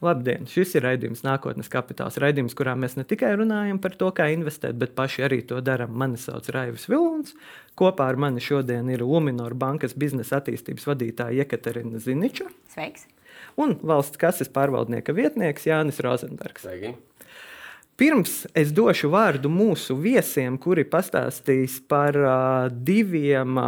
Labdien! Šis ir raidījums Nākotnes kapitāls. Raidījums, kurā mēs ne tikai runājam par to, kā investēt, bet paši arī to darām. Mani sauc Raivs Vilons. Kopā ar mani šodien ir Luminor bankas biznesa attīstības vadītāja Jekaterina Ziniča. Sveiks! Un valsts kases pārvaldnieka vietnieks Jānis Rozenbergs. Sveiki. Pirms es došu vārdu mūsu viesiem, kuri pastāstīs par diviem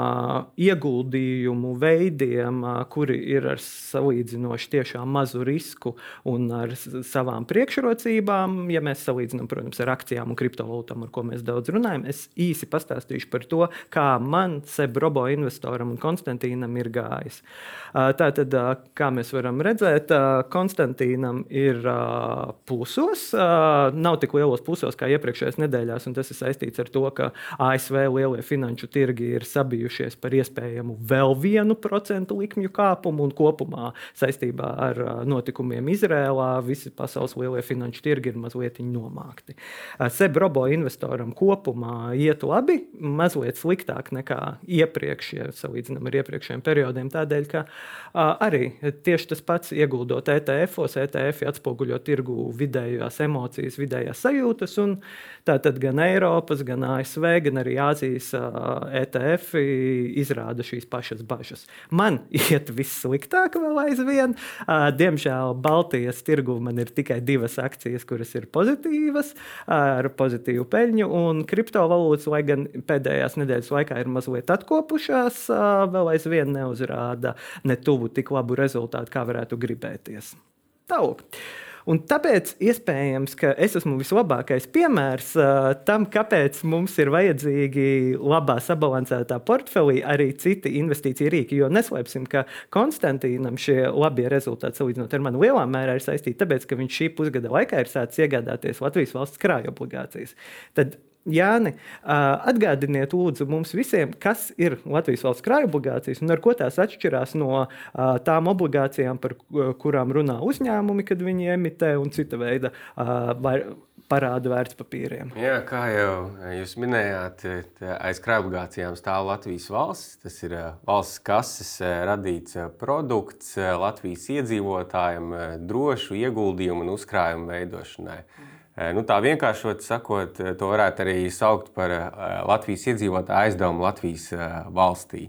ieguldījumu veidiem, kuri ir ar salīdzinoši tiešām mazu risku un ar savām priekšrocībām. Ja mēs salīdzinām, protams, ar akcijām un kriptovalūtām, ar ko mēs daudz runājam, es īsi pastāstīšu par to, kā man, Sebrobo investoram un Konstantīnam ir gājis. Tātad, kā mēs varam redzēt, Konstantīnam ir plusos. Nav tik lielos plusos kā iepriekšējās nedēļās, un tas ir saistīts ar to, ka ASV lielie finanšu tirgi ir sabijušies par iespējamu vēl vienu procentu likmju kāpumu, un kopumā saistībā ar notikumiem Izrēlā visi pasaules lielie finanšu tirgi ir mazliet nomākti. Sebrobo investoram kopumā iet labi, mazliet sliktāk nekā iepriekš, ja salīdzinām ar iepriekšējiem periodiem, tādēļ, ka arī tieši tas pats ieguldot ETF-os, ETF atspoguļo tirgu vidējās emocijas, vidējās iekšējās sajūtas. Tātad gan Eiropas, gan ASV, gan arī Āzijas ETF izrāda šīs pašas bažas. Man iet vissliktāk vēl aizvien. Diemžēl Baltijas tirgu man ir tikai divas akcijas, kuras ir pozitīvas, ar pozitīvu peļņu, un kriptovalūtas, lai gan pēdējās nedēļas laikā ir mazliet atkopušās, vēl aizvien neuzrāda ne tuvu tik labu rezultātu, kā varētu gribēties. Tālāk. Un tāpēc iespējams, ka es esmu vislabākais piemērs uh, tam, kāpēc mums ir vajadzīgi labā sabalansētā portfelī arī citi investīcija rīki. Jo neslēpsim, ka Konstantīnam šie labie rezultāti salīdzinot ar mani lielā mērā ir saistīti tāpēc, ka viņš šī pusgada laikā ir sācis iegādāties Latvijas valsts krājuma obligācijas. Tad Jāni, atgādiniet, lūdzu, mums visiem, kas ir Latvijas valsts krājuma obligācijas un ar ko tās atšķirās no tām obligācijām, par kurām runā uzņēmumi, kad viņi emitē, un cita veida parādu vērtspapīriem. Jā, kā jau jūs minējāt, aiz krājuma obligācijām stāv Latvijas valsts. Tas ir valsts kases radīts produkts Latvijas iedzīvotājiem drošu ieguldījumu un uzkrājumu veidošanai. Mm. Nu, tā vienkāršot sakot, to varētu arī saukt par Latvijas iedzīvotāju aizdevumu Latvijas valstī.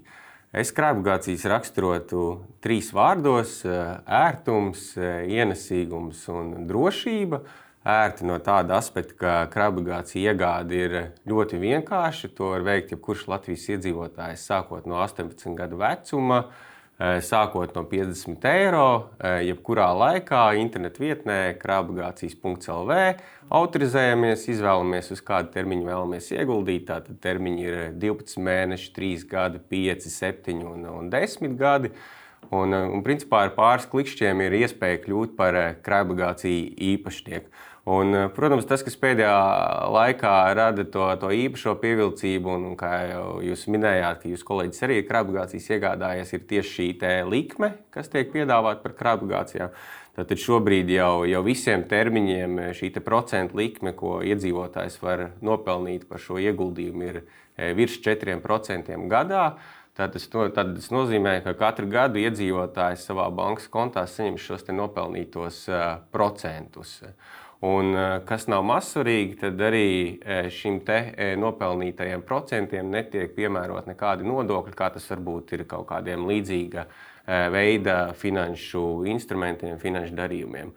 Es krājobligācijas raksturotu trīs vārdos - ērtums, ienesīgums un drošība. Ērti no tāda aspekta, ka krājobligācija iegāde ir ļoti vienkārša. To var veikt jebkurš Latvijas iedzīvotājs sākot no 18 gadu vecuma. Eh, sākot no 50 eiro, eh, jebkurā laikā internetu vietnē krāpagācijas.lv autorizējamies, izvēlamies, uz kādu termiņu vēlamies ieguldīt. Tātad termiņi ir 12 mēneši, 3 gadi, 5, 7 un, un 10 gadi. Un, un principā ar pāris klikšķiem ir iespēja kļūt par krājobligāciju īpašnieku. Un, eh, protams, tas, kas pēdējā laikā rada to, to īpašo pievilcību, un, kā jūs minējāt, ka jūs kolēģis arī ir krāpgācijas iegādājies, ir tieši šī likme, kas tiek piedāvāta par krāpgācijām. Tātad šobrīd jau, jau visiem termiņiem šī te procentu likme, ko iedzīvotājs var nopelnīt par šo ieguldījumu, ir eh, virs 4% gadā. Tad tas, no, tad tas nozīmē, ka katru gadu iedzīvotājs savā bankas kontā saņem šos nopelnītos uh, procentus. Un, eh, kas nav mazsvarīgi, tad arī eh, šim te eh, nopelnītajiem procentiem netiek piemērot nekādi nodokļi, kā tas varbūt ir kaut kādiem līdzīga veida finanšu instrumentiem, finanšu darījumiem.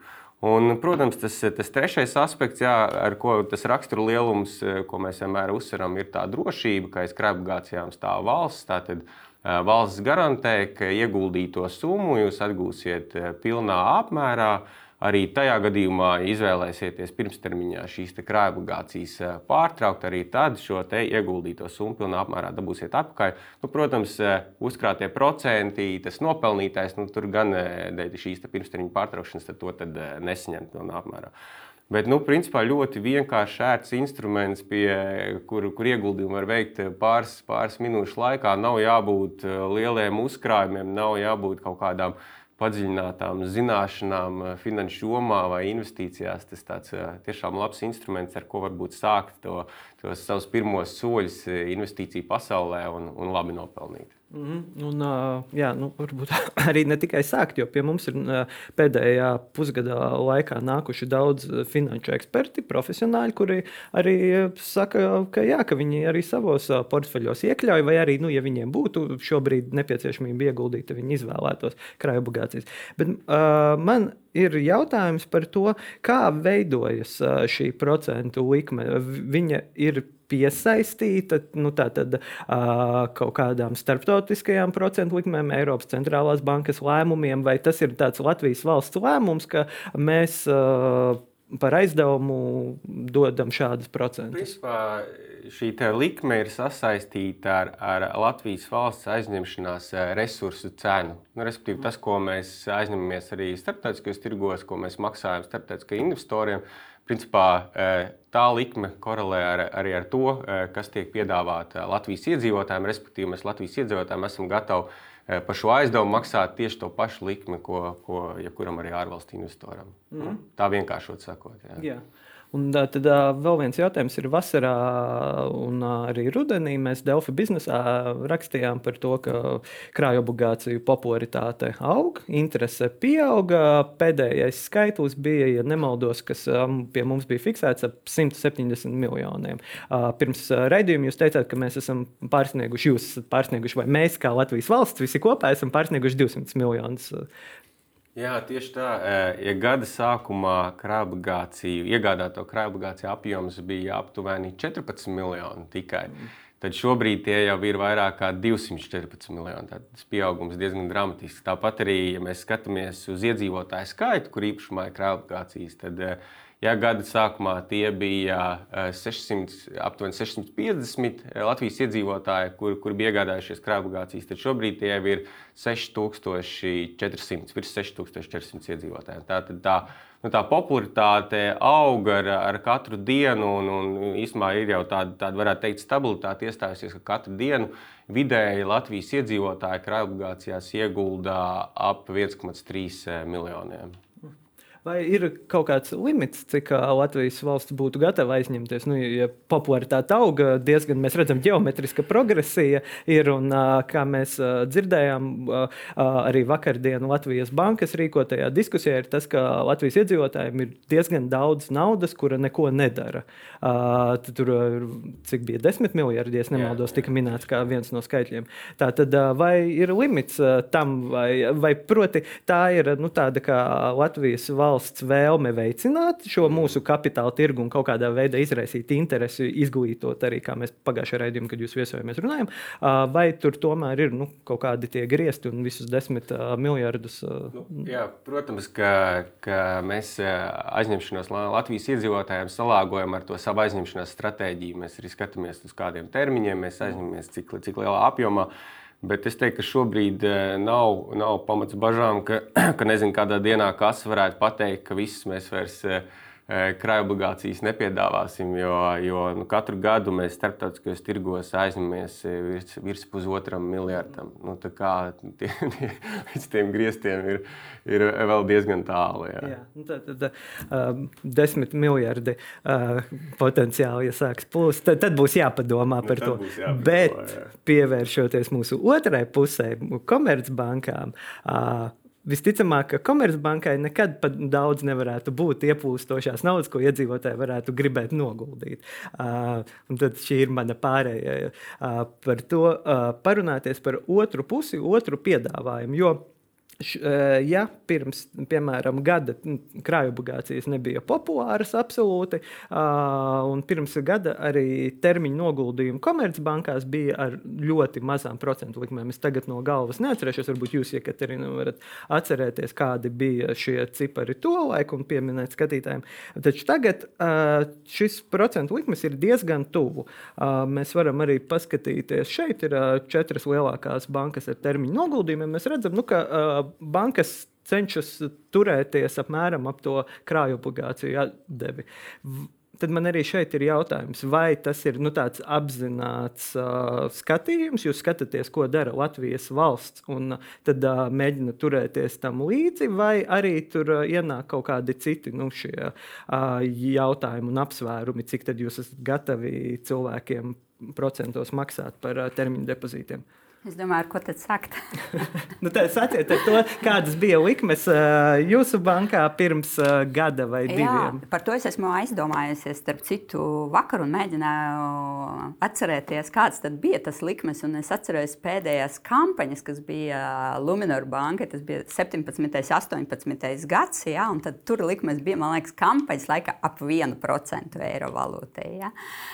Un, protams, tas, tas trešais aspekts, jā, ar ko tas raksturu lielums, ko mēs vienmēr uzsveram, ir tā drošība, ka aiz krāpgācijām stāv valsts. Tātad valsts garantē, ka ieguldīto summu jūs atgūsiet pilnā apmērā. Arī tajā gadījumā izvēlēsieties pirmstermiņā šīs krājuma obligācijas eh, pārtraukt, arī tad šo ieguldīto summu pilnā apmērā dabūsiet atpakaļ. Nu, protams, eh, uzkrātie procenti, tas nopelnītais, nu, tur gan eh, dēļ šīs pirmstermiņa pārtraukšanas, to nesaņemt pilnā apmērā. Bet, nu, principā ļoti vienkāršs, ērts instruments, pie, kur, kur ieguldījumu var veikt pāris, pāris minūšu laikā. Nav jābūt lieliem uzkrājumiem, nav jābūt kaut kādām padziļinātām zināšanām eh, finanšu jomā vai investīcijās. Tas tāds eh, tiešām labs instruments, ar ko varbūt sākt to, tos savus pirmos soļus eh, investīciju pasaulē un, un labi nopelnīt. Mm -hmm. un, jā, nu, varbūt arī ne tikai sākt, jo pie mums ir pēdējā pusgada laikā nākuši daudz finanšu eksperti, profesionāļi, kuri arī saka, ka, jā, ka viņi arī savos portfeļos iekļauj, vai arī, nu, ja viņiem būtu šobrīd nepieciešamība ieguldīt, viņi izvēlētos krājuma obligācijas. Bet uh, man ir jautājums par to, kā veidojas šī procentu likme. Viņa ir piesaistīta nu, tātad, uh, kaut kādām starptautiskajām procentu likmēm, Eiropas centrālās bankas lēmumiem, vai tas ir tāds Latvijas valsts lēmums, ka mēs uh, par aizdevumu dodam šādus procentus? Principā, šī likme ir sasaistīta ar, ar Latvijas valsts aizņemšanās resursu cenu. Nu, respektīvi, tas, ko mēs aizņemamies arī starptautiskajos tirgos, ko mēs maksājam starptautiskajiem investoriem, Principā e, tā likme korelē ar, arī ar to, e, kas tiek piedāvāta Latvijas iedzīvotājiem. Respektīvi, mēs Latvijas iedzīvotājiem esam gatavi par šo aizdevumu maksāt tieši to pašu likmi, ko, ko jebkuram arī ārvalstu investoram. Mm -hmm. Tā vienkāršot sakot. Jā. Jā. Un tad vēl viens jautājums ir vasarā un arī rudenī. Mēs Delfi biznesā rakstījām par to, ka krājuma obligāciju popularitāte aug, interese pieauga. Pēdējais skaitlis bija, ja nemaldos, kas pie mums bija fiksēts ap 170 miljoniem. Pirms raidījuma jūs teicāt, ka mēs esam pārsnieguši, jūs esat pārsnieguši, vai mēs kā Latvijas valsts visi kopā esam pārsnieguši 200 miljonus Jā, tieši tā. Ja gada sākumā krājobligāciju, iegādāto krājobligāciju apjoms bija aptuveni 14 miljoni tikai, mm. tad šobrīd tie jau ir vairāk kā 214 miljoni. Tas pieaugums diezgan dramatisks. Tāpat arī, ja mēs skatāmies uz iedzīvotāju skaitu, kur īpašumā ir krājobligācijas, tad Ja gada sākumā tie bija 600, aptuveni 650 Latvijas iedzīvotāji, kuri kur bija iegādājušies krājobligācijas, tad šobrīd tie ir 6400, virs 6400 iedzīvotājiem. Tā, tā, nu, tā popularitāte aug ar, ar katru dienu, un, un īstenībā ir jau tāda, tāda, varētu teikt, stabilitāte iestājusies, ka katru dienu vidēji Latvijas iedzīvotāji krājobligācijās iegulda ap 1,3 miljoniem. Vai ir kaut kāds limits, cik Latvijas valsts būtu gatava aizņemties? Nu, ja popularitāte auga, diezgan mēs redzam, geometriska progresija ir. Un, kā mēs dzirdējām, arī vakardien Latvijas bankas rīkotajā diskusijā ir tas, ka Latvijas iedzīvotājiem ir diezgan daudz naudas, kura neko nedara. Tur cik bija 10 miljardi, ja nemaldos, tika minēts kā viens no skaitļiem. Tā tad vai ir limits tam, vai, vai proti tā ir nu, tāda kā Latvijas valsts valsts vēlme veicināt šo mūsu kapitāla tirgu un kaut kādā veidā izraisīt interesi, izglītot arī, kā mēs pagājušajā raidījumā, kad jūs viesojamies, runājam, vai tur tomēr ir nu, kaut kādi tie griezti un visus desmit miljardus? Nu, jā, protams, ka, ka mēs aizņemšanos Latvijas iedzīvotājiem salāgojam ar to savu aizņemšanās stratēģiju. Mēs arī skatāmies uz kādiem termiņiem, mēs aizņemamies cik, cik lielā apjomā. Bet es teiktu, ka šobrīd eh, nav, nav pamats bažām, ka, ka nezinu, kādā dienā kas varētu pateikt, ka viss mēs vairs eh, krājobligācijas nepiedāvāsim, jo, jo nu, katru gadu mēs starptautiskajos tirgos aizņemamies virs, virs pusotram miljardam. Nu, kā, tie, tie, līdz tiem grieztiem ir, ir vēl diezgan tālu. Jā. Jā, nu, tad, tad uh, desmit miljardi uh, potenciāli, ja sāks plūst, tad, tad būs jāpadomā nu, par to. Jāpadomā, Bet jā. pievēršoties mūsu otrai pusē, komercbankām. Uh, Visticamāk, ka Komercbankai nekad pat daudz nevarētu būt ieplūstošās naudas, ko iedzīvotāji varētu gribēt noguldīt. Uh, tad šī ir mana pārējā uh, par to uh, parunāties par otru pusi, otru piedāvājumu. Jo Ja pirms, piemēram, gada krājobligācijas nebija populāras absolūti, un pirms gada arī termiņu noguldījumi komercbankās bija ar ļoti mazām procentu likmēm. Es tagad no galvas neatcerēšos, varbūt jūs, Jekaterina, varat atcerēties, kādi bija šie cipari to laiku un pieminēt skatītājiem. Taču tagad šis procentu likmes ir diezgan tuvu. Mēs varam arī paskatīties, šeit ir četras lielākās bankas ar termiņu noguldījumiem. Mēs redzam, nu, ka bankas cenšas turēties apmēram ap to krāju obligāciju atdevi. Tad man arī šeit ir jautājums, vai tas ir nu, tāds apzināts uh, skatījums, jūs skatāties, ko dara Latvijas valsts, un uh, tad uh, mēģināt turēties tam līdzi, vai arī tur uh, ienāk kaut kādi citi nu, šie, uh, jautājumi un apsvērumi, cik tad jūs esat gatavi cilvēkiem procentos maksāt par uh, termiņu depozītiem. Es domāju, ar ko tad sākt? nu, tā sakiet, to, kādas bija likmes jūsu bankā pirms gada vai diviem? Jā, par to es esmu aizdomājusies. Starp citu, vakar un mēģināju atcerēties, kāds tad bija tas likmes. Un es atceros pēdējās kampaņas, kas bija Luminor banka. Tas bija 17. un 18. gads. Jā, un tur likmes bija, man liekas, kampaņas laika ap 1% eiro valūtai. Jā.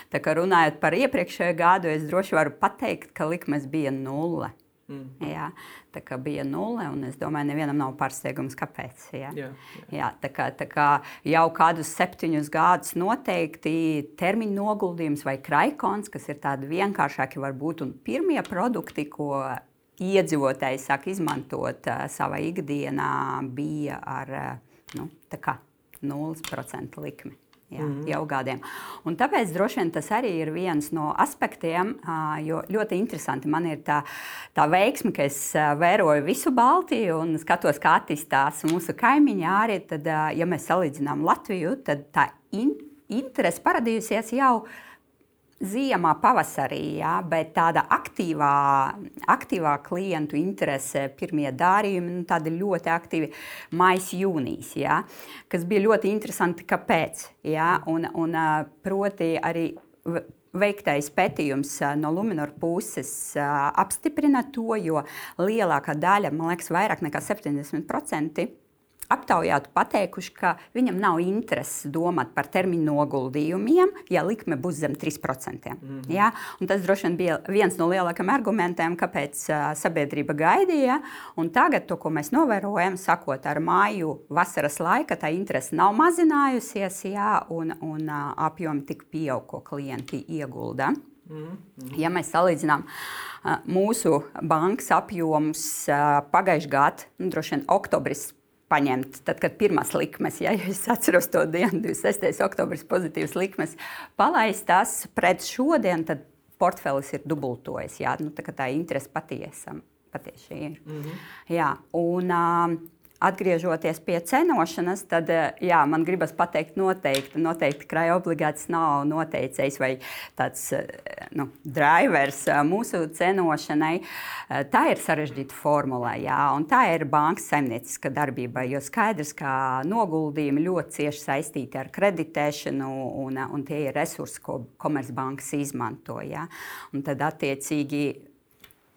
Tā kā runājot par iepriekšējo gadu, es droši varu pateikt, ka likmes bija 0 nulle. Mm. Jā, tā kā bija nulle, un es domāju, nevienam nav pārsteigums, kāpēc. Jā. Jā, jā. Jā, tā kā, tā kā jau kādus septiņus gadus noteikti termiņu noguldījums vai kraikons, kas ir tādi vienkāršāki, varbūt, pirmie produkti, ko iedzīvotāji sāk izmantot uh, savā ikdienā, bija ar uh, nu, 0% likmi jā, mm jau gadiem. Un tāpēc droši vien tas arī ir viens no aspektiem, jo ļoti interesanti man ir tā, tā veiksme, ka es vēroju visu Baltiju un skatos, kā attīstās mūsu kaimiņi arī. Tad, ja mēs salīdzinām Latviju, tad tā in interese parādījusies jau ziemā, pavasarī, jā, bet tāda aktīvā, aktīvā klientu interese, pirmie dārījumi, nu, tādi ļoti aktīvi maijs, jūnijas, jā, kas bija ļoti interesanti. Kāpēc? Jā, un, un, proti, arī veiktais pētījums no Luminora puses apstiprina to, jo lielākā daļa, man liekas, vairāk nekā 70% aptaujātu pateikuši, ka viņam nav intereses domāt par termiņu noguldījumiem, ja likme būs zem 3%. Mm -hmm. ja? Un tas droši vien bija viens no lielākajiem argumentiem, kāpēc uh, sabiedrība gaidīja. Un tagad, to, ko mēs novērojam, sakot ar māju vasaras laika, tā interese nav mazinājusies, ja? un, un uh, apjomi tik pieaug, ko klienti iegulda. -hmm. Ja mēs salīdzinām mūsu bankas apjomus pagājušajā gadā, nu, droši vien oktobris paņemt, tad, kad pirmās likmes, ja es atceros to dienu, 26. oktobris, pozitīvas likmes, palaistās pret šodien, tad portfelis ir dubultojies. Jā, nu, tā, tā interese patiesam, patiesi ir. Mm -hmm. jā, un, atgriežoties pie cenošanas, tad eh, jā, man gribas pateikt, noteikti, noteikti krāja obligāts nav noteicējs vai tāds eh, nu, drivers eh, mūsu cenošanai. Tā ir sarežģīta formula, jā, un tā ir bankas saimnieciska darbība. Jo skaidrs, ka noguldījumi ļoti cieši saistīti ar kreditēšanu, un, un tie ir resursi, ko komercbankas izmanto. Jā. Un tad attiecīgi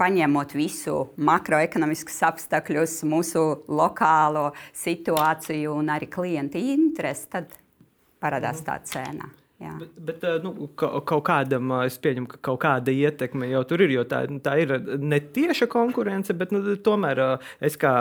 paņemot visu makroekonomiskus apstākļus, mūsu lokālo situāciju un arī klienta interesi, tad parādās tā cena. Jā. Bet, bet eh, nu, kaut kādam, eh, es pieņemu, ka kaut kāda ietekme jau tur ir. Tā, tā ir ne tieša konkurence, bet nu, tomēr eh, es kā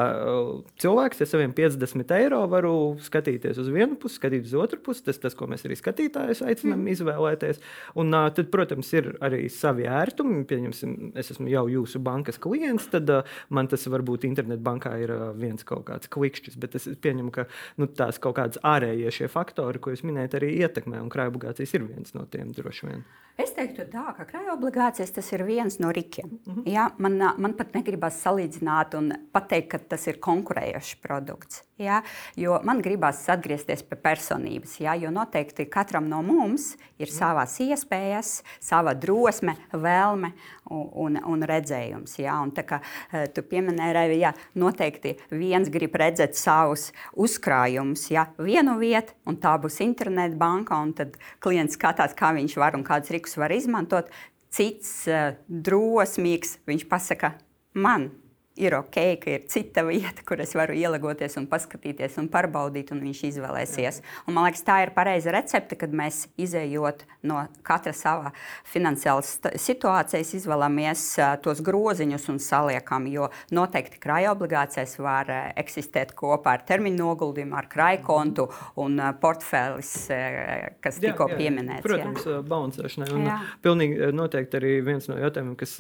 cilvēks ar saviem 50 eiro varu skatīties uz vienu pusi, skatīties uz otru pusi. Tas, tas ko mēs arī skatītājus aicinām mm. izvēlēties. Un tad, protams, ir arī savi ērtumi. Pieņemsim, es esmu jau jūsu bankas klients, tad man tas varbūt internetbankā ir viens kaut kāds klikšķis. Bet es pieņemu, ka nu, tās kaut kādas ārējie faktori, ko jūs minējat, arī ietekmē un krājuma obligācijas ir viens no tiem droši vien. Es teiktu, tā, ka krājuma obligācijas tas ir viens no rikiem. Mm -hmm. ja, man, man pat negribas salīdzināt un pateikt, ka tas ir konkurējošs produkts. Ja, jo man gribās atgriezties pie personības. Ja, jo noteikti katram no mums ir savas iespējas, sava drosme, vēlme un, un, redzējums. Ja, un kā eh, tu pieminēji, ja noteikti viens grib redzēt savus uzkrājumus ja, vienu vietu, un tā būs internetbanka, un tad klients skatās, kā viņš var un kādas rīkus var izmantot. Cits uh, drosmīgs, viņš pasaka, man ir ok, ka ir cita vieta, kur es varu ielagoties un paskatīties un pārbaudīt, un viņš izvēlēsies. Un, man liekas, tā ir pareiza recepte, kad mēs izējot no katra sava finansiālas situācijas, izvēlamies tos groziņus un saliekam, jo noteikti krāja obligācijas var eksistēt kopā ar termiņu noguldījumu, ar krāja kontu un portfelis, kas jā, tikko jā, pieminēts. Protams, balansēšanai. Pilnīgi noteikti arī viens no jautājumiem, kas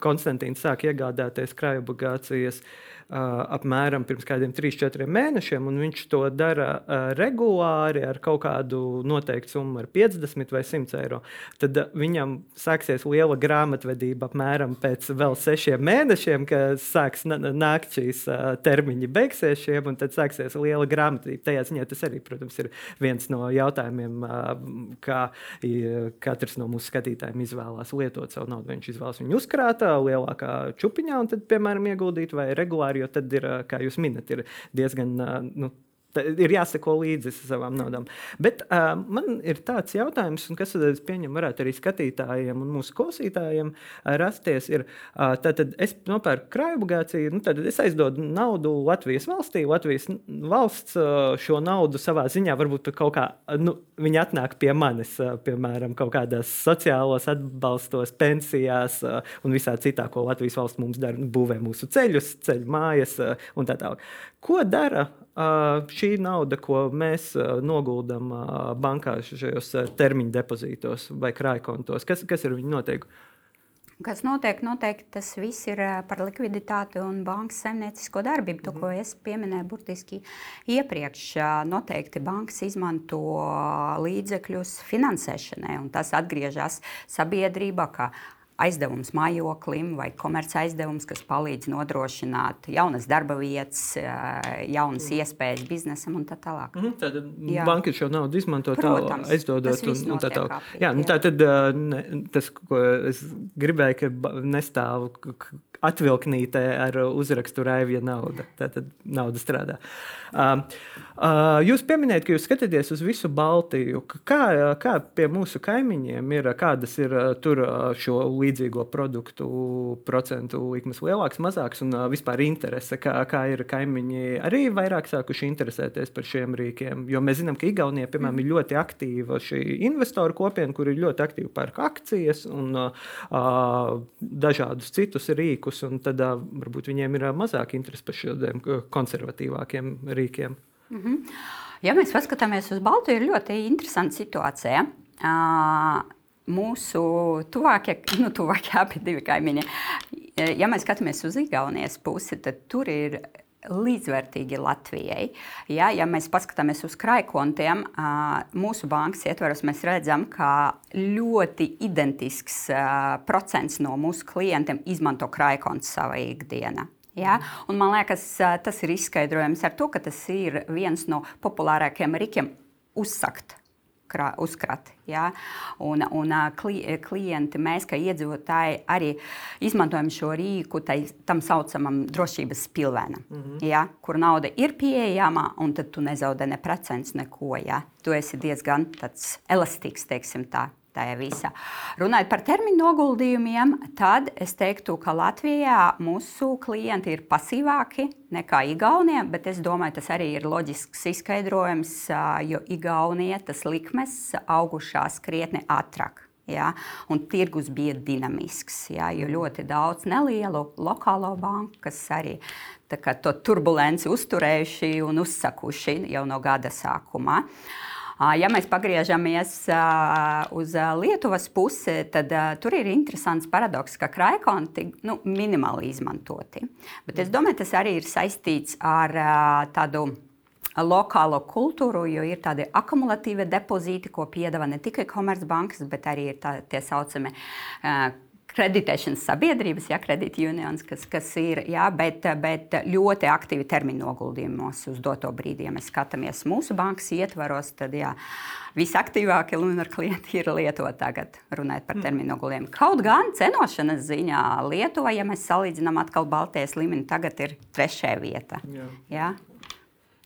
Konstantīns sāk iegādāties krājobligācijas apmēram pirms kādiem 3-4 mēnešiem, un viņš to dara regulāri ar kaut kādu noteiktu summu, ar 50 vai 100 eiro, tad viņam sāksies liela grāmatvedība apmēram pēc vēl sešiem mēnešiem, kad sāks nākt šīs termiņi beigsies šiem, un tad sāksies liela grāmatvedība. Tajā ziņā tas arī, protams, ir viens no jautājumiem, kā katrs no mūsu skatītājiem izvēlās lietot savu naudu. Viņš izvēlas viņu uzkrātā, lielākā čupiņā, un tad, piemēram, ieguldīt vai regulāri, jo tad ir, kā jūs minat, ir diezgan. Nu, ir jāseko līdzi savām naudām. Bet uh, man ir tāds jautājums, kas es pieņemu, varētu arī skatītājiem un mūsu klausītājiem rasties. Ir, uh, tad es nopērku krājuma obligāciju, nu, tad es aizdodu naudu Latvijas valstī. Latvijas valsts uh, šo naudu savā ziņā varbūt kaut kā, nu, viņi atnāk pie manis, uh, piemēram, kaut kādās sociālos atbalstos, pensijās uh, un visā citā, ko Latvijas valsts mums dara, nu, būvē mūsu ceļus, ceļu mājas uh, un tā tālāk. Ko dara šī nauda, ko mēs noguldam bankā šajos termiņu depozītos vai krājkontos, kas, kas ir viņa noteikumi? Kas notiek? Noteikti tas viss ir par likviditāti un bankas saimniecisko darbību. To, ko es pieminēju burtiski iepriekš, noteikti bankas izmanto līdzekļus finansēšanai, un tas atgriežas sabiedrībā aizdevums mājoklim vai komerci aizdevums, kas palīdz nodrošināt jaunas darba vietas, jaunas mm. iespējas biznesam un tā tālāk. Mm, tad banka šo naudu izmanto Protams, tā, aizdodot un, un tā tālāk. Jā, nu, tā tad ne, tas, ko es gribēju, ka nestāv atvilknītē ar uzrakstu Raivija nauda. Tā tad nauda strādā. Uh, uh, jūs pieminējat, ka jūs skatāties uz visu Baltiju. Kā, kā pie mūsu kaimiņiem ir, kādas ir tur šo līdzīgo produktu procentu likmes lielāks, mazāks un vispār interese, kā, kā ir kaimiņi arī vairāk sākuši interesēties par šiem rīkiem? Jo mēs zinām, ka Igaunija, piemēram, ir ļoti aktīva šī investoru kopiena, kur ir ļoti aktīvi pērk akcijas un uh, dažādus citus rīkus rīkus, un tad varbūt viņiem ir mazāk interesi par šādiem konservatīvākiem rīkiem. Mm -hmm. Ja mēs paskatāmies uz Baltiju, ir ļoti interesanta situācija. Uh, mūsu tuvākie, nu, tuvākie abi divi kaimiņi. Ja mēs skatāmies uz Igaunijas pusi, tad tur ir līdzvērtīgi Latvijai. Ja, ja mēs paskatāmies uz krājkontiem, mūsu bankas ietvaros, mēs redzam, ka ļoti identisks procents no mūsu klientiem izmanto krājkontu savā ikdienā. Ja? Un man liekas, tas ir izskaidrojams ar to, ka tas ir viens no populārākajiem rīkiem uzsakt uzkrati. Ja? Un, un klienti, mēs kā iedzīvotāji, arī izmantojam šo rīku tai, tam saucamam drošības pilvēnam, mm -hmm. ja? kur nauda ir pieejama, un tu nezaudē ne procents, neko. Ja? Tu esi diezgan elastīgs, teiksim tā tajā visā. Runājot par termiņu noguldījumiem, tad es teiktu, ka Latvijā mūsu klienti ir pasīvāki nekā Igaunijā, bet es domāju, tas arī ir loģisks izskaidrojums, jo Igaunijā tas likmes augušās krietni ātrāk. Ja, un tirgus bija dinamisks, ja, jo ļoti daudz nelielu lokālo banku, kas arī to turbulenci uzturējuši un uzsakuši jau no gada sākumā. Uh, Ja mēs pagriežamies uz Lietuvas pusi, tad tur ir interesants paradoks, ka krājkonti nu, minimāli izmantoti. Bet es domāju, tas arī ir saistīts ar tādu lokālo kultūru, jo ir tādi akumulatīvi depozīti, ko piedāvā ne tikai komercbankas, bet arī tā, tie saucamie kreditēšanas sabiedrības, ja kredīta unions, kas, kas ir, jā, bet, bet ļoti aktīvi termiņu noguldījumos uz doto brīdi. Ja mēs skatāmies mūsu bankas ietvaros, tad jā, visaktīvākie Lunāra klienti ir Lietuva tagad, runājot par mm. termiņu noguldījumu. Kaut gan cenošanas ziņā Lietuva, ja mēs salīdzinām atkal Baltijas līmeni, tagad ir trešajā vieta. Jā. Jā?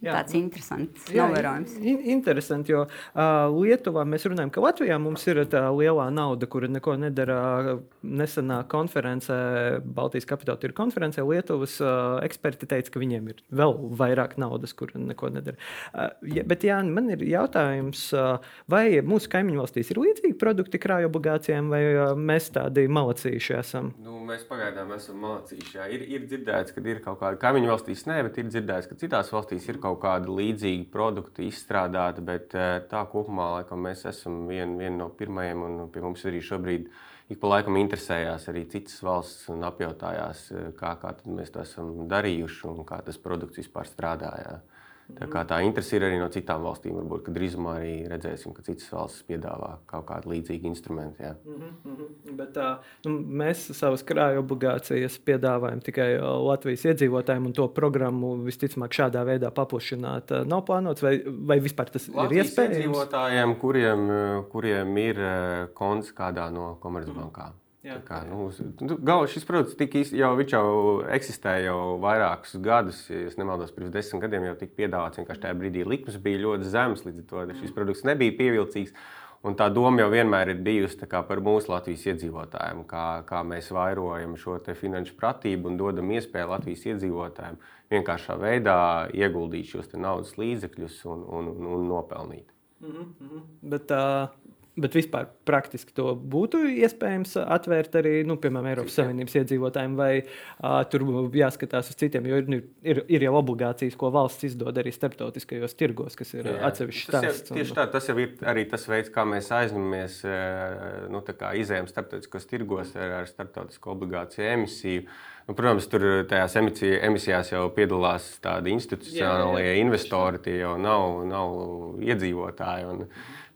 Jā. Tāds interesants novērojums. In, interesanti, jo uh, Lietuvā mēs runājam, ka Latvijā mums ir tā lielā nauda, kura neko nedara. Nesenā konferencē, Baltijas kapitāla tirgus konferencē, Lietuvas uh, eksperti teica, ka viņiem ir vēl vairāk naudas, kur neko nedara. Uh, ja, bet jā, man ir jautājums, uh, vai mūsu kaimiņu valstīs ir līdzīgi produkti krāju obligācijām, vai uh, mēs tādi malacīši esam? Nu, mēs pagaidām esam malacīši. Jā. Ir, ir dzirdēts, ka ir kaut kāda kaimiņu valstīs, nē, bet ir dzirdēts, ka citās valstīs ir kaut kaut kādi līdzīgi produkti izstrādāti, bet tā kopumā laikam, mēs esam vieni vien no pirmajiem, pie mums arī šobrīd ik pa laikam interesējās arī citas valsts un apjautājās, kā, kā mēs to esam darījuši un kā tas produkts vispār strādāja. Tā, kā tā interese ir arī no citām valstīm. Varbūt drīzumā arī redzēsim, ka citas valstis piedāvā kaut kādu līdzīgu instrumentu. Jā. Mm -hmm. Bet, tā, nu, mēs savas krājuma obligācijas piedāvājam tikai Latvijas iedzīvotājiem, un to programmu visticamāk šādā veidā paplašināt nav plānots. Vai, vai vispār tas Latvijas ir iespējams? Iedzīvotājiem, kuriem, kuriem ir konts kādā no komercbankām. Mm. Jā, kā, nu, nu, gal, šis produkts tika, jau, jau eksistē jau vairākus gadus. Ja nemaldos, pirms desmit gadiem jau tika piedāvāts. Vienkārši tajā brīdī likmes bija ļoti zemes, līdz ar to šis produkts nebija pievilcīgs. Un tā doma jau vienmēr ir bijusi par mūsu Latvijas iedzīvotājiem, kā, kā mēs vairojam šo finanšu pratību un dodam iespēju Latvijas iedzīvotājiem vienkāršā veidā ieguldīt šos naudas līdzekļus un, un, un, un nopelnīt. Mm -hmm. Bet, uh, Bet vispār praktiski to būtu iespējams atvērt arī, nu, piemēram, Eiropas Savienības iedzīvotājiem, vai uh, tur jāskatās uz citiem, jo ir, ir, ir jau obligācijas, ko valsts izdod arī starptautiskajos tirgos, kas ir atsevišķs stāsts. Tieši tā, tas jau ir arī tas veids, kā mēs aizņemamies, nu, izējām starptautiskos tirgos ar, ar starptautisko obligāciju emisiju. Nu, protams, tur tajās emisijās jau piedalās tādi institucionālie investori, tie jau nav, nav iedzīvotāji. Un.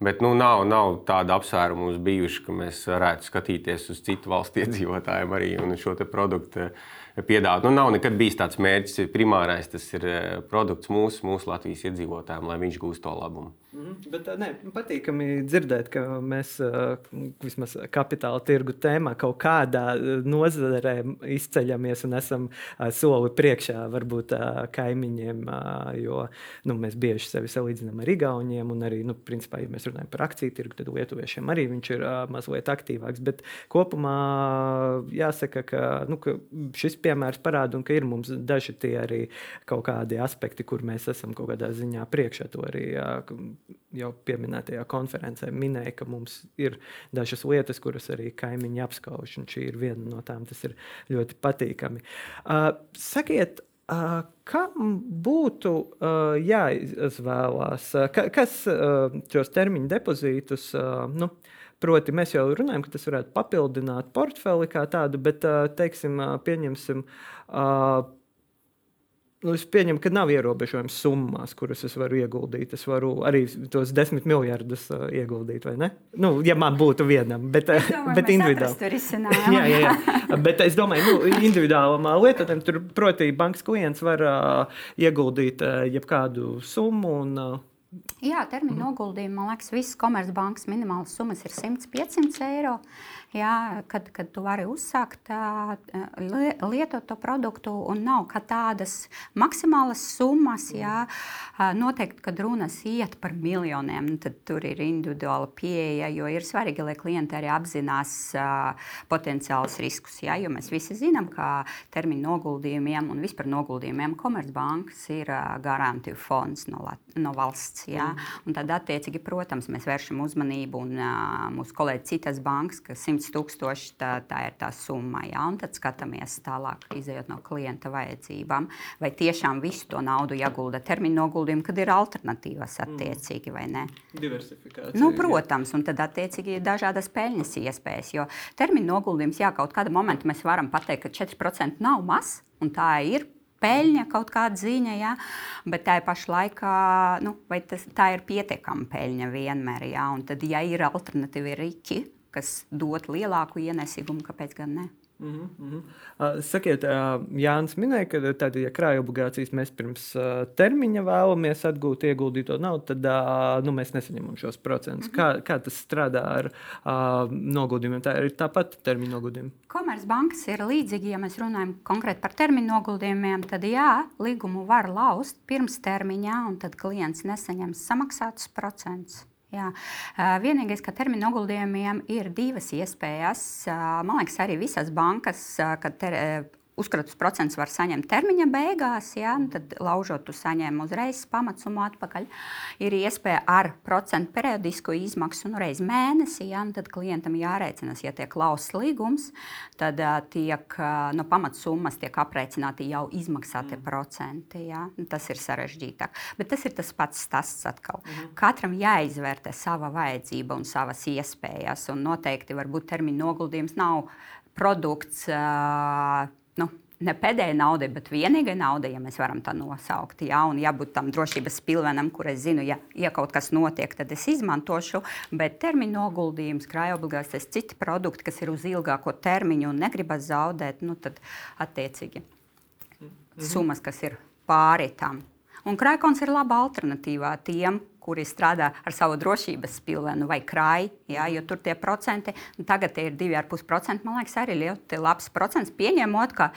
Bet nu, nav, nav tāda apsvēruma mums bijuši, ka mēs varētu skatīties uz citu valstu iedzīvotājiem arī un šo produktu piedāvāt. Nu, nav nekad bijis tāds mērķis. Primārais tas ir eh, produkts mūsu, mūsu Latvijas iedzīvotājiem, lai viņš gūst to labumu. Mm, bet ne, patīkami dzirdēt, ka mēs vismaz kapitāla tirgu tēmā kaut kādā nozarē izceļamies un esam soli priekšā varbūt kaimiņiem. Jo nu, mēs bieži sevi salīdzinām ar Igauniem, un arī, nu, principā, ja mēs runājam par akciju tirgu, tad lietuviešiem arī viņš ir mazliet aktīvāks. Bet kopumā jāsaka, ka, nu, ka šis piemērs parāda, ka ir mums daži tie arī kaut kādi aspekti, kur mēs esam kaut kādā ziņā priekšā to arī jau pieminētajā konferencē minēja, ka mums ir dažas lietas, kuras arī kaimiņi apskauž, un šī ir viena no tām. Tas ir ļoti patīkami. Uh, sakiet, uh, kam būtu uh, jāizvēlās? Uh, ka, kas uh, šos termiņu depozītus? Uh, nu, Proti, mēs jau runājam, ka tas varētu papildināt portfeli kā tādu, bet, teiksim, pieņemsim, Nu, es pieņemu, ka nav ierobežojums summās, kuras es varu ieguldīt. Es varu arī tos desmit miljardus uh, ieguldīt, vai ne? Nu, ja man būtu vienam, bet, domāju, bet individuāli. jā, jā, jā. Bet es domāju, nu, individuālam lietotājam, tur, proti, bankas klients var uh, ieguldīt uh, jebkādu summu. Un, uh, Jā, termiņa noguldījumi, man liekas, visas komercbankas minimālas summas ir 100-500 eiro. Jā, kad, kad tu vari uzsākt lietot to produktu un nav tādas maksimālas summas, jā, noteikti, kad runas iet par miljoniem, tad tur ir individuāla pieeja, jo ir svarīgi, lai klienti arī apzinās potenciālus riskus. Jā, jo mēs visi zinām, ka termiņa noguldījumiem un vispār noguldījumiem Komercbankas ir garantiju fonds no, no valsts. Jā, mm. un tad, attiecīgi, protams, mēs vēršam uzmanību un mūsu kolēģi citas bankas, kas 100 100 tūkstoši tā, tā ir tā summa. Ja? Un tad skatāmies tālāk, izējot no klienta vajadzībām, vai tiešām visu to naudu jāgulda termiņu noguldījumu, kad ir alternatīvas mm. attiecīgi vai ne. Diversifikācija. Nu, protams, un tad attiecīgi ir dažādas peļņas iespējas, jo termiņu noguldījums, jā, kaut kādā momentā mēs varam pateikt, ka 4% nav maz, un tā ir peļņa, kaut kāda ziņa, ja? bet tā pašā laikā, nu, vai tas, tā ir pietiekama peļņa vienmēr, ja? un tad, ja ir alternatīvi rīki, kas dot lielāku ienesīgumu, kāpēc gan ne? Mm -hmm. uh, sakiet, uh, Jānis minēja, ka tad, ja krājuma obligācijas mēs pirms uh, termiņa vēlamies atgūt ieguldīto naudu, tad nu, mēs nesaņemam šos procentus. Mm -hmm. kā, kā tas strādā ar noguldījumiem? Tā ir tāpat termiņa noguldījumi. Komercbankas ir līdzīgi, ja mēs runājam konkrēti par termiņa noguldījumiem, tad jā, līgumu var laust pirms termiņā, un tad klients nesaņems samaksātus procentus. Jā. Vienīgais, ka termiņa noguldījumiem ir divas iespējas. Man liekas, arī visas bankas, kad ter, uzkratus procents var saņemt termiņa beigās, ja, tad laužot, tu saņem uzreiz pamatsumu atpakaļ. Ir iespēja ar procentu periodisku izmaksu nu, reiz mēnesī, ja, tad klientam jārēķinas, ja tiek lausts līgums, tad tiek no pamatsummas tiek aprēķināti jau izmaksātie mm. procenti. Ja. Tas ir sarežģītāk. Bet tas ir tas pats stāsts atkal. Mm. Katram jāizvērtē sava vajadzība un savas iespējas, un noteikti varbūt termiņa noguldījums nav produkts. Uh, nu, ne pēdējai naudai, bet vienīgai naudai, ja mēs varam tā nosaukt. Jā, un jābūt tam drošības pilvenam, kur es zinu, ja, ja kaut kas notiek, tad es izmantošu. Bet termiņa noguldījums, krājobligācijas, citi produkti, kas ir uz ilgāko termiņu un negribas zaudēt, nu, tad attiecīgi mhm. summas, kas ir pāri tam. Un krājkons ir laba alternatīvā tiem, kuri strādā ar savu drošības pilvenu vai krāju, ja, jo tur tie procenti, tagad tie ir 2,5%, man liekas, arī ļoti labs procents, pieņemot, ka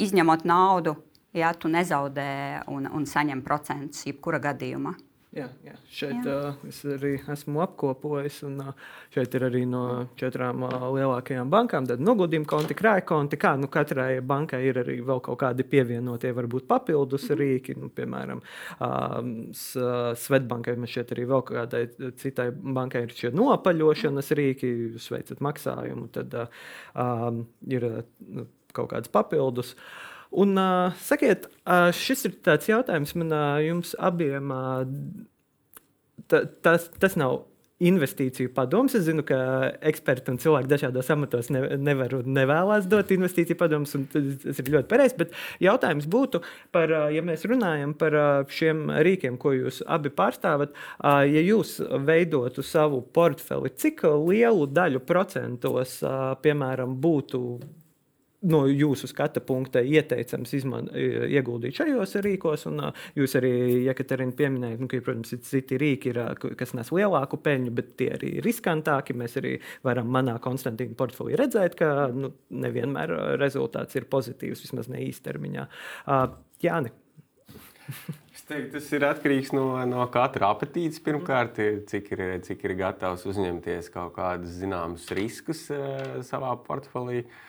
izņemot naudu, ja tu nezaudē un, un saņem procentus jebkura gadījumā. Jā, jā. Šeit jā. Uh, es arī esmu apkopojis. Un, uh, šeit ir arī no četrām uh, lielākajām bankām. Tad noguldījuma konti, krājuma konti. Kā, nu, katrai bankai ir arī vēl kaut kādi pievienotie, varbūt papildus mm -hmm. rīki. Nu, piemēram, uh, Svetbankai mēs šeit arī vēl kādai citai bankai ir šie nopaļošanas rīki. Jūs veicat maksājumu, tad uh, um, ir uh, kaut kāds papildus. Uh, Un, uh, sakiet, uh, šis ir tāds jautājums man uh, jums abiem. Uh, ta, tas, tas nav investīciju padoms. Es zinu, ka eksperti un cilvēki dažādos amatos ne, nevar un nevēlas dot investīciju padomus, un tas ir ļoti pareizi. Bet jautājums būtu par, ja mēs runājam par šiem rīkiem, ko jūs abi pārstāvat, ja jūs veidotu savu portfeli, cik lielu daļu procentos, piemēram, būtu no jūsu skata punkta ieteicams izman, ieguldīt šajos rīkos. Un, jūs arī, Jekaterina, pieminējāt, nu, ka, protams, ir citi rīki, ir, kas nes lielāku peļņu, bet tie arī ir riskantāki. Mēs arī varam manā Konstantīna portfelī redzēt, ka nu, nevienmēr rezultāts ir pozitīvs, vismaz ne īstermiņā. Uh, Jāni. Teiktu, tas ir atkarīgs no, no katra apetītes. Pirmkārt, cik ir, cik ir gatavs uzņemties kaut kādus zināmus riskus savā portfelī. Uh,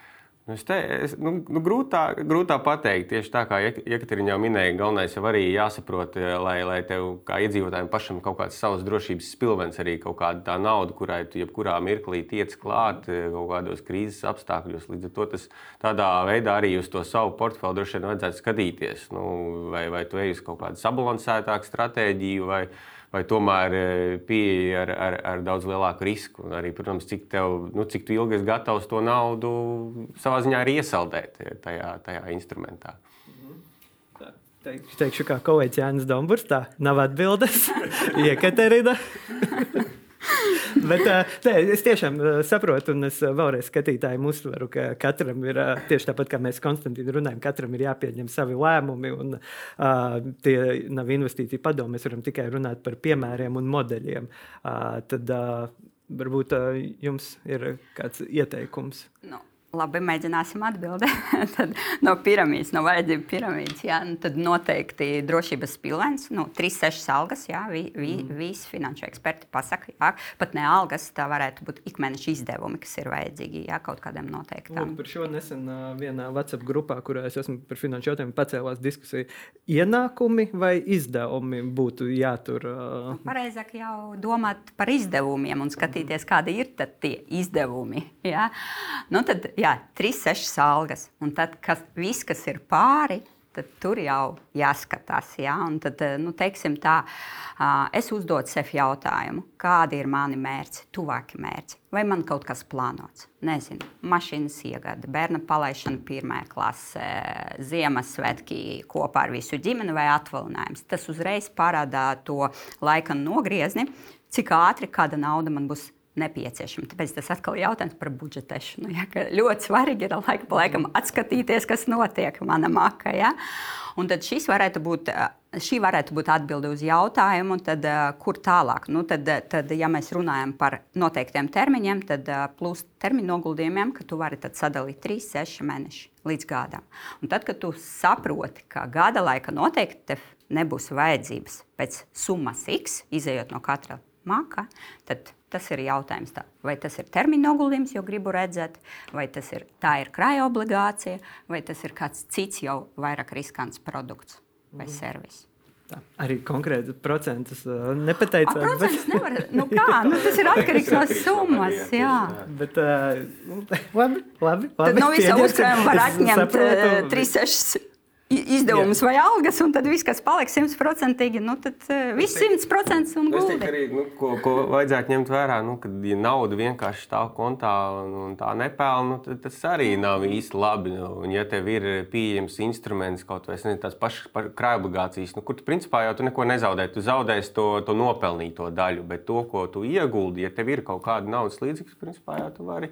es te, es, nu, nu, grūtā, grūtā pateikt, tieši tā kā Jekaterina jau minēja, galvenais jau arī jāsaprot, eh, lai, lai tev kā iedzīvotājiem pašam kaut kāds savs drošības spilvens, arī kaut kāda tā nauda, kurai tu jebkurā mirklī tiec klāt eh, kaut kādos krīzes apstākļos. Līdz ar to tas tādā veidā arī uz to savu portfeli droši vien vajadzētu skatīties. Nu, vai, vai tu ej uz kaut kādu sabalansētāku stratēģiju vai ne vai tomēr e, pieeja ar, ar, ar daudz lielāku risku. Un arī, protams, cik, tev, nu, cik ilgi esi gatavs to naudu savā ziņā arī iesaldēt tajā, tajā instrumentā. Teikšu, kā kolēģis Jānis Dombūrs, tā nav atbildes. Iekaterina. Bet, tē, es tiešām saprotu, un es vēlreiz skatītājiem uzsveru, ka katram ir tieši tāpat, kā mēs Konstantīnu runājam, katram ir jāpieņem savi lēmumi. Un, uh, tie nav investīcija padomi, mēs varam tikai runāt par piemēriem un modeļiem. Uh, tad uh, varbūt jums ir kāds ieteikums. No. Labi, mēģināsim atbildēt. no piramīdas, no vajadzību piramīdas, jā, nu, tad noteikti drošības pilvens, nu, 3-6 algas, jā, vi, vi, mm. visi finanšu eksperti pasaka, jā, pat ne algas, tā varētu būt ikmēneša izdevumi, kas ir vajadzīgi, jā, kaut kādam noteiktām. Un par šo nesen vienā WhatsApp grupā, kurā es esmu par finanšu jautājumu pacēlās diskusiju, ienākumi vai izdevumi būtu jātur? Uh... Nu, pareizāk jau domāt par izdevumiem un skatīties, kādi ir tie izdevumi, jā. Nu, tad, jā, 3-6 algas. Un tad, kas, viss, kas ir pāri, tad tur jau jāskatās. Ja? Un tad, eh, nu, teiksim tā, es uzdodu sev jautājumu, kādi ir mani mērķi, tuvāki mērķi. Vai man kaut kas plānots? Nezinu, mašīnas iegāde, bērna palaišana pirmajā klasē, Ziemassvētki kopā ar visu ģimeni vai atvaļinājums. Tas uzreiz parāda to laika nogriezni, cik ātri kāda nauda man būs nepieciešama. Tāpēc tas atkal ir jautājums par budžetēšanu. Ja, ļoti svarīgi ir laika pa laikam atskatīties, kas notiek manā makā. Ja? Un tad šis varētu būt. Šī varētu būt atbilde uz jautājumu, tad, kur tālāk. Nu, tad, tad, ja mēs runājam par noteiktiem termiņiem, tad plus termiņu noguldījumiem, ka tu vari sadalīt 3, 6 mēneši līdz gadam. Un tad, kad tu saproti, ka gada laika noteikti nebūs vajadzības pēc summas X, izējot no katra maka, tad tas ir jautājums, tā, vai tas ir termiņa noguldījums, jo gribu redzēt, vai tas ir tā ir krāja obligācija, vai tas ir kāds cits jau vairāk riskants produkts vai mm. servis. Tā, arī konkrēti procentus nepateicāt. A, bet... nevar, nu kā, nu, tas ir atkarīgs no summas. Jā. Bet, uh, labi, labi, labi. Tad no visa uzkrājuma var atņemt 3, 6 izdevumus vai algas, un tad viss, kas paliks simtprocentīgi, nu, tad uh, viss simtprocents un guldi. Arī, nu, ko, ko vajadzētu ņemt vērā, nu, kad ja nauda vienkārši stāv kontā un, un tā nepelna, nu, tad tas arī nav īsti labi. Nu, un, ja tev ir pieejams instruments, kaut vai ne, tās pašas krājobligācijas, nu, kur tu principā jau tu neko nezaudē, tu zaudēsi to, to nopelnīto daļu, bet to, ko tu ieguldi, ja tev ir kaut kāda naudas līdzekļa, principā jau tu vari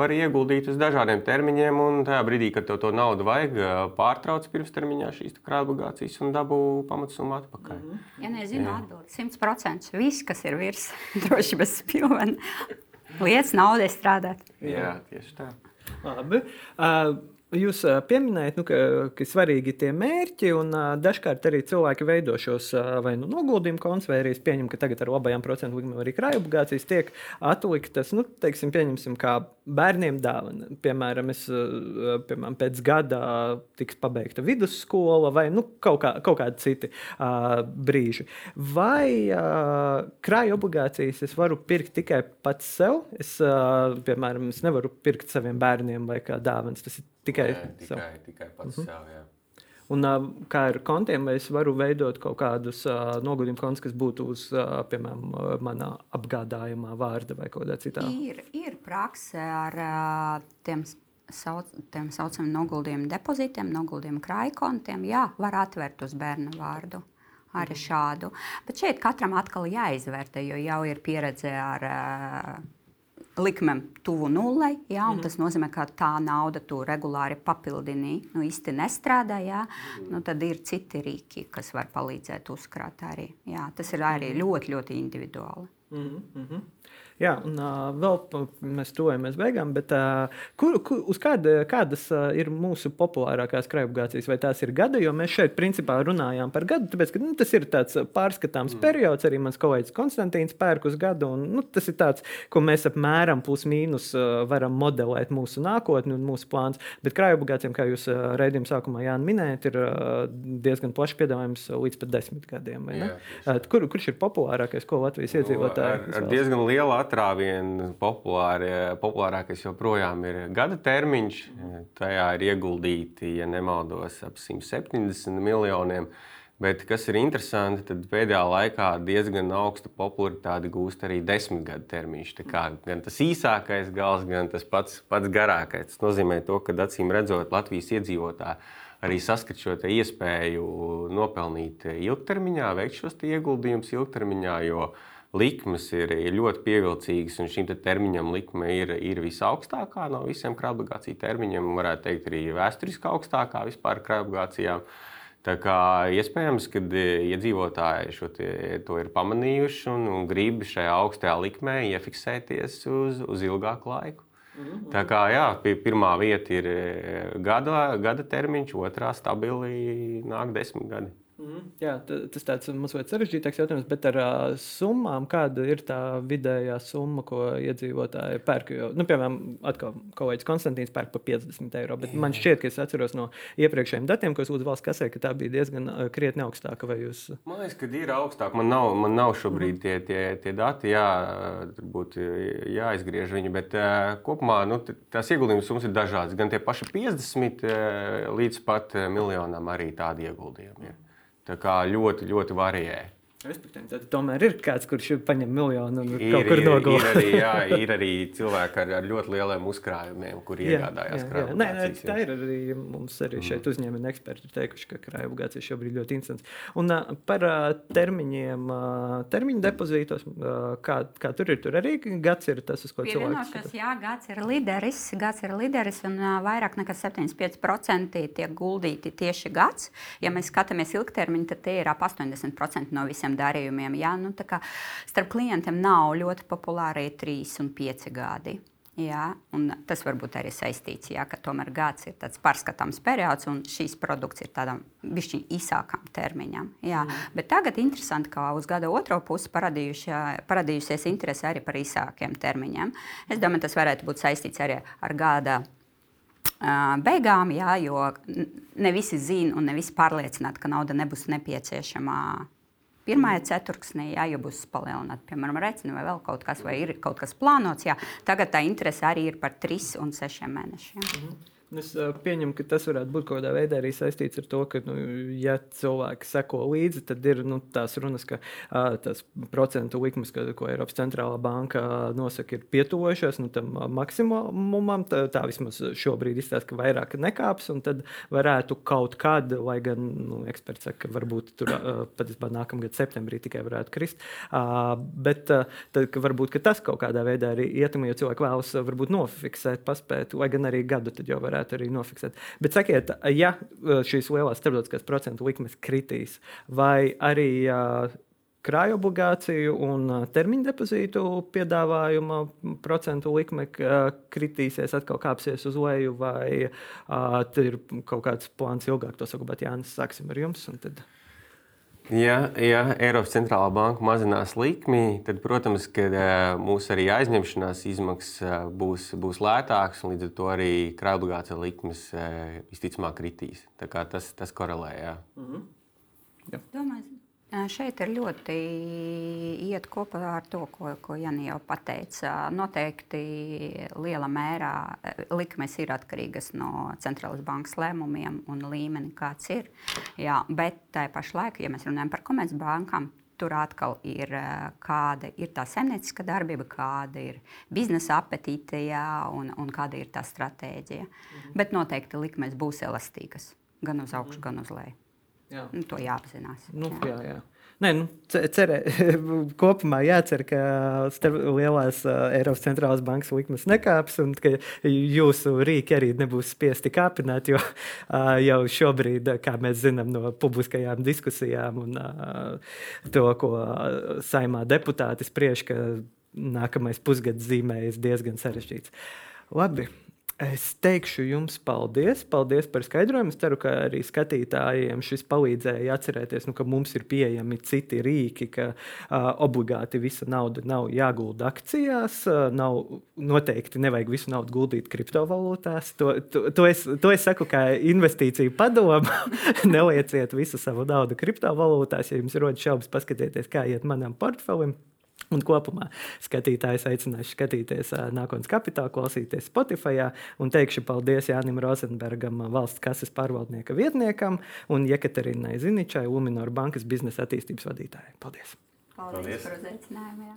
var ieguldīt uz dažādiem termiņiem, un tajā brīdī, kad tev to naudu vajag, pārtrauc pirmstermiņā šīs krājobligācijas un dabū pamatsummu atpakaļ. Mm -hmm. Ja nezinu, atbildi 100%. Viss, kas ir virs droši bez spilvena, lietas naudai strādāt. Jā, tieši tā. Labi. Uh, Jūs pieminējat, nu, ka, ka svarīgi ir tie mērķi, un dažkārt arī cilvēki veido šos vai nu, noguldījumu kontus, vai arī pieņem, ka tagad ar labajām procentu likmēm arī krājobligācijas tiek atliktas. Nu, teiksim, pieņemsim, kā bērniem dāvana. Piemēram, es, piemēram, pēc gada tiks pabeigta vidusskola vai nu, kaut, kā, kaut kādi citi uh, brīži. Vai uh, krājobligācijas es varu pirkt tikai pats sev? Es, uh, piemēram, es nevaru pirkt saviem bērniem vai kā dāvanas. Tas ir Tikai, Nē, tikai, tikai pats uh mhm. -huh. sev. Jā. Un, kā ar kontiem, vai es varu veidot kaut kādus uh, noguldījumu kontus, kas būtu uz, uh, piemēram, manā apgādājumā vārda vai kādā citā? Ir, ir prakse ar uh, tiem, sauc, tiem saucamiem noguldījumu depozītiem, noguldījumu krājkontiem. Jā, var atvērt uz bērnu vārdu. Arī mhm. šādu. Bet šeit katram atkal jāizvērtē, jo jau ir pieredze ar uh, likmēm tuvu nulei. Ja, mm. Tas nozīmē, ka tā nauda tu regulāri papildini, nu īsti nestrādā. Ja, mm nu, tad ir citi rīki, kas var palīdzēt uzkrāt arī. Jā, tas ir arī mhm. ļoti, ļoti individuāli. Mm -hmm. Jā, un uh, vēl mēs tuvojamies beigām, bet uh, kur, kur, uz kāda, kādas uh, ir mūsu populārākās krājobligācijas? Vai tās ir gada? Jo mēs šeit principā runājām par gadu, tāpēc ka nu, tas ir tāds pārskatāms mm. periods. Arī mans kolēģis Konstantīns pērk uz gadu, un nu, tas ir tāds, ko mēs apmēram plus mīnus uh, varam modelēt mūsu nākotni un mūsu plāns. Bet krājobligācijām, kā jūs uh, raidījuma sākumā Jānis minējāt, ir uh, diezgan plašs piedāvājums līdz pat desmit gadiem. Jā, uh, kur, kurš ir populārākais, ko Latvijas nu, iedzīvotāji? Ar, ar diezgan lielu atrāvienu populāri, populārākais joprojām ir gada termiņš. Tajā ir ieguldīti, ja nemaldos, ap 170 miljoniem. Bet, kas ir interesanti, tad pēdējā laikā diezgan augstu popularitāti gūst arī desmitgadu termiņš. Gan tas īsākais gals, gan tas pats, pats garākais. Tas nozīmē, to, ka acīm redzot, Latvijas iedzīvotāji arī saskat šo iespēju nopelnīt ilgtermiņā, veikt šos ieguldījumus ilgtermiņā. Jo, uh, likmes ir, ir ļoti pievilcīgas, un šim te termiņam likme ir, ir visaugstākā no visiem krājobligāciju termiņiem. Varētu teikt, arī vēsturiski augstākā vispār krājobligācijām. Tā kā iespējams, ka iedzīvotāji šo tie, to ir pamanījuši un, un grib šajā augstajā likmē iefiksēties uz, uz ilgāku laiku. -hmm. Tā kā jā, pirmā vieta ir gada, gada termiņš, otrā stabili nāk desmit gadi. Mm, jā, tas tāds mazliet sarežģītāks jautājums, bet ar uh, summām, kāda ir tā vidējā summa, ko iedzīvotāji pērk? Jo, nu, piemēram, atkal kolēģis Konstantīns pērk par 50 eiro, bet jā. man šķiet, ka es atceros no iepriekšējiem datiem, ko es lūdzu valsts kasē, ka tā bija diezgan uh, krietni augstāka. Jūs... Man liekas, ka ir augstāk. Man nav, man nav šobrīd tie, tie, tie dati, jā, turbūt jāizgriež viņi, bet uh, kopumā nu, tās ieguldījuma summas ir dažādas. Gan tie paši 50 uh, līdz pat miljonam arī tādi ieguldījumi. Ir. Tā kā ļoti, ļoti varēja. Respektīvi, tad tomēr ir kāds, kurš paņem miljonu un ir, kaut kur nogulē. Ir, arī, jā, ir arī cilvēki ar, ar ļoti lieliem uzkrājumiem, kuri iegādājās krājuma. Nē, nē, tā ir arī mums arī šeit mm. uzņēmumi eksperti teikuši, ka krājuma obligācijas šobrīd ļoti interesants. Un par termiņiem, termiņu depozītos, kā, kā tur ir, tur arī gads ir tas, uz ko cilvēks skatās. Jā, gads ir lideris, gads ir lideris un vairāk nekā 75% tiek guldīti tieši gads. Ja mēs skatāmies ilgtermiņu, tad tie ir ap 80% no visiem darījumiem. Ja? Nu, starp klientiem nav ļoti populāri 3 un 5 gadi. Jā, tas var būt arī saistīts, jā, ka tomēr gads ir tāds pārskatāms periods, un šīs produkts ir tādam bišķiņ īsākam termiņam. Jā. Mm. Bet tagad interesanti, ka uz gada otro pusi parādījusies interese arī par īsākiem termiņiem. Es domāju, tas varētu būt saistīts arī ar gada beigām, jā, jo ne visi zina un ne visi pārliecināti, ka nauda nebūs nepieciešama Pirmajā ceturksnī, jā, ja būs palielināta, piemēram, rēcina vai vēl kaut kas, vai ir kaut kas plānots, jā, tagad tā interese arī ir par tris un sešiem mēnešiem. -hmm. Es pieņemu, ka tas varētu būt kaut kādā veidā arī saistīts ar to, ka, nu, ja cilvēki seko līdzi, tad ir nu, tās runas, ka tas procentu likmes, ka, ko Eiropas centrālā banka nosaka, ir pietuvojušās nu, tam maksimumam. Tā, tā vismaz šobrīd izstāsta, ka vairāk nekāps, un tad varētu kaut kad, lai gan nu, eksperts saka, ka varbūt tur patiesībā nākamgad septembrī tikai varētu krist. Bet tad, ka varbūt ka tas kaut kādā veidā arī ietekmē, jo cilvēki vēlas varbūt nofiksēt, paspēt, lai gan arī gadu tad jau varētu varētu arī nofiksēt. Bet sakiet, ja uh, šīs lielās starptautiskās procentu likmes kritīs, vai arī uh, krāju obligāciju un uh, termiņu depozītu piedāvājuma procentu likme kritīsies, atkal kāpsies uz leju, vai uh, ir kaut kāds plāns ilgāk to saglabāt. Jānis, sāksim ar jums. Tad... Ja, ja Eiropas centrālā banka mazinās likmi, tad, protams, ka mūsu arī aizņemšanās izmaksas būs, būs lētākas, un līdz ar to arī krājobligācija likmes visticamāk kritīs. Tas, tas korelē. Jā. Mm -hmm. Jā. Domāju, Šeit ir ļoti iet kopā ar to, ko, ko Janija jau pateica. Noteikti liela mērā likmes ir atkarīgas no centrālās bankas lēmumiem un līmeni, kāds ir. Jā, bet tā pašā laikā, ja mēs runājam par komercbankām, tur atkal ir kāda ir tā zemnieciska darbība, kāda ir biznesa apetīte un, un kāda ir tā stratēģija. Mhm. Bet noteikti likmes būs elastīgas gan uz augšu, mhm. gan uz leju. Jā. Nu, to jāapzinās. Nu, jā. Jā, jā. Nē, nu, cerē, kopumā jācer, ka lielās uh, Eiropas centrālās bankas likmes nekāps un ka jūsu rīki arī nebūs spiesti kāpināt. Jo uh, jau šobrīd, kā mēs zinām no publiskajām diskusijām un uh, to, ko saimā deputāti spriež, ka nākamais pusgads zīmējas diezgan sarežģīts. Labi. Es teikšu jums paldies, paldies par skaidrojumu. Es ceru, ka arī skatītājiem šis palīdzēja atcerēties, nu, ka mums ir pieejami citi rīki, ka uh, obligāti visa nauda nav jāgulda akcijās, uh, nav noteikti nevajag visu naudu guldīt kriptovalūtās. To, to, to, es, to es saku kā investīciju padomu. Nelieciet visu savu naudu kriptovalūtās. Ja jums rodas šaubas, paskatieties, kā iet manam portfelim. Un kopumā skatītājs aicināšu skatīties nākotnes kapitālu, klausīties Spotify un teikšu paldies Jānim Rozenbergam, valsts kases pārvaldnieka vietniekam un Jekaterinai Ziničai, Luminor bankas biznesa attīstības vadītājai. Paldies! Paldies, paldies. par uzaicinājumu!